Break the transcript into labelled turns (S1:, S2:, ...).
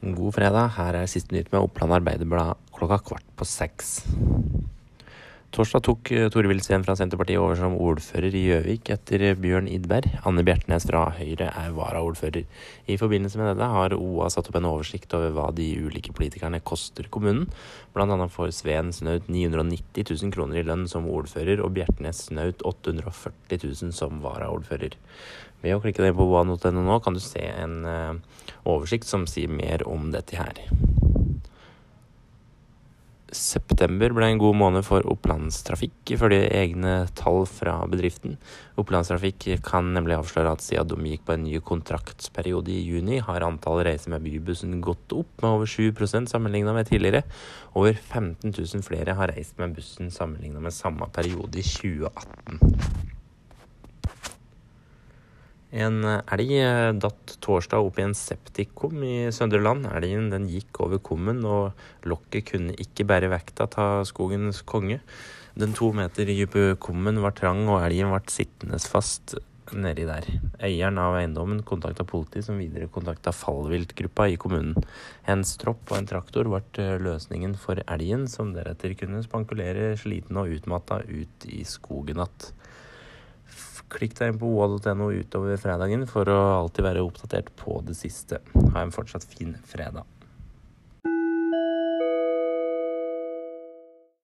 S1: God fredag. Her er siste nytt med Oppland Arbeiderblad klokka kvart på seks. Torsdag tok eh, Tore Wilsén fra Senterpartiet over som ordfører i Gjøvik etter Bjørn Idberg. Anne Bjertnæs fra Høyre er varaordfører. I forbindelse med dette har OA satt opp en oversikt over hva de ulike politikerne koster kommunen. Blant annet får Sveen snaut 990 000 kroner i lønn som ordfører, og Bjertnæs snaut 840 000 som varaordfører. Ved å klikke deg på oa.no nå kan du se en uh, oversikt som sier mer om dette her. September ble en god måned for Opplandstrafikk, ifølge egne tall fra bedriften. Opplandstrafikk kan nemlig avsløre at siden de gikk på en ny kontraktsperiode i juni, har antallet reiser med bybussen gått opp med over 7% sammenlignet med tidligere. Over 15 000 flere har reist med bussen sammenlignet med samme periode i 2018. En elg eh, datt torsdag opp i en septikkum i Søndre Land. Elgen den gikk over kummen, og lokket kunne ikke bære vekta av skogens konge. Den to meter dype kummen var trang, og elgen ble sittende fast nedi der. Eieren av eiendommen kontakta politiet, som videre kontakta fallviltgruppa i kommunen. En stropp og en traktor ble eh, løsningen for elgen, som deretter kunne spankulere sliten og utmatta ut i skogen igjen. Klikk deg inn på oa.no utover fredagen for å alltid være oppdatert på det siste. Ha en fortsatt fin fredag.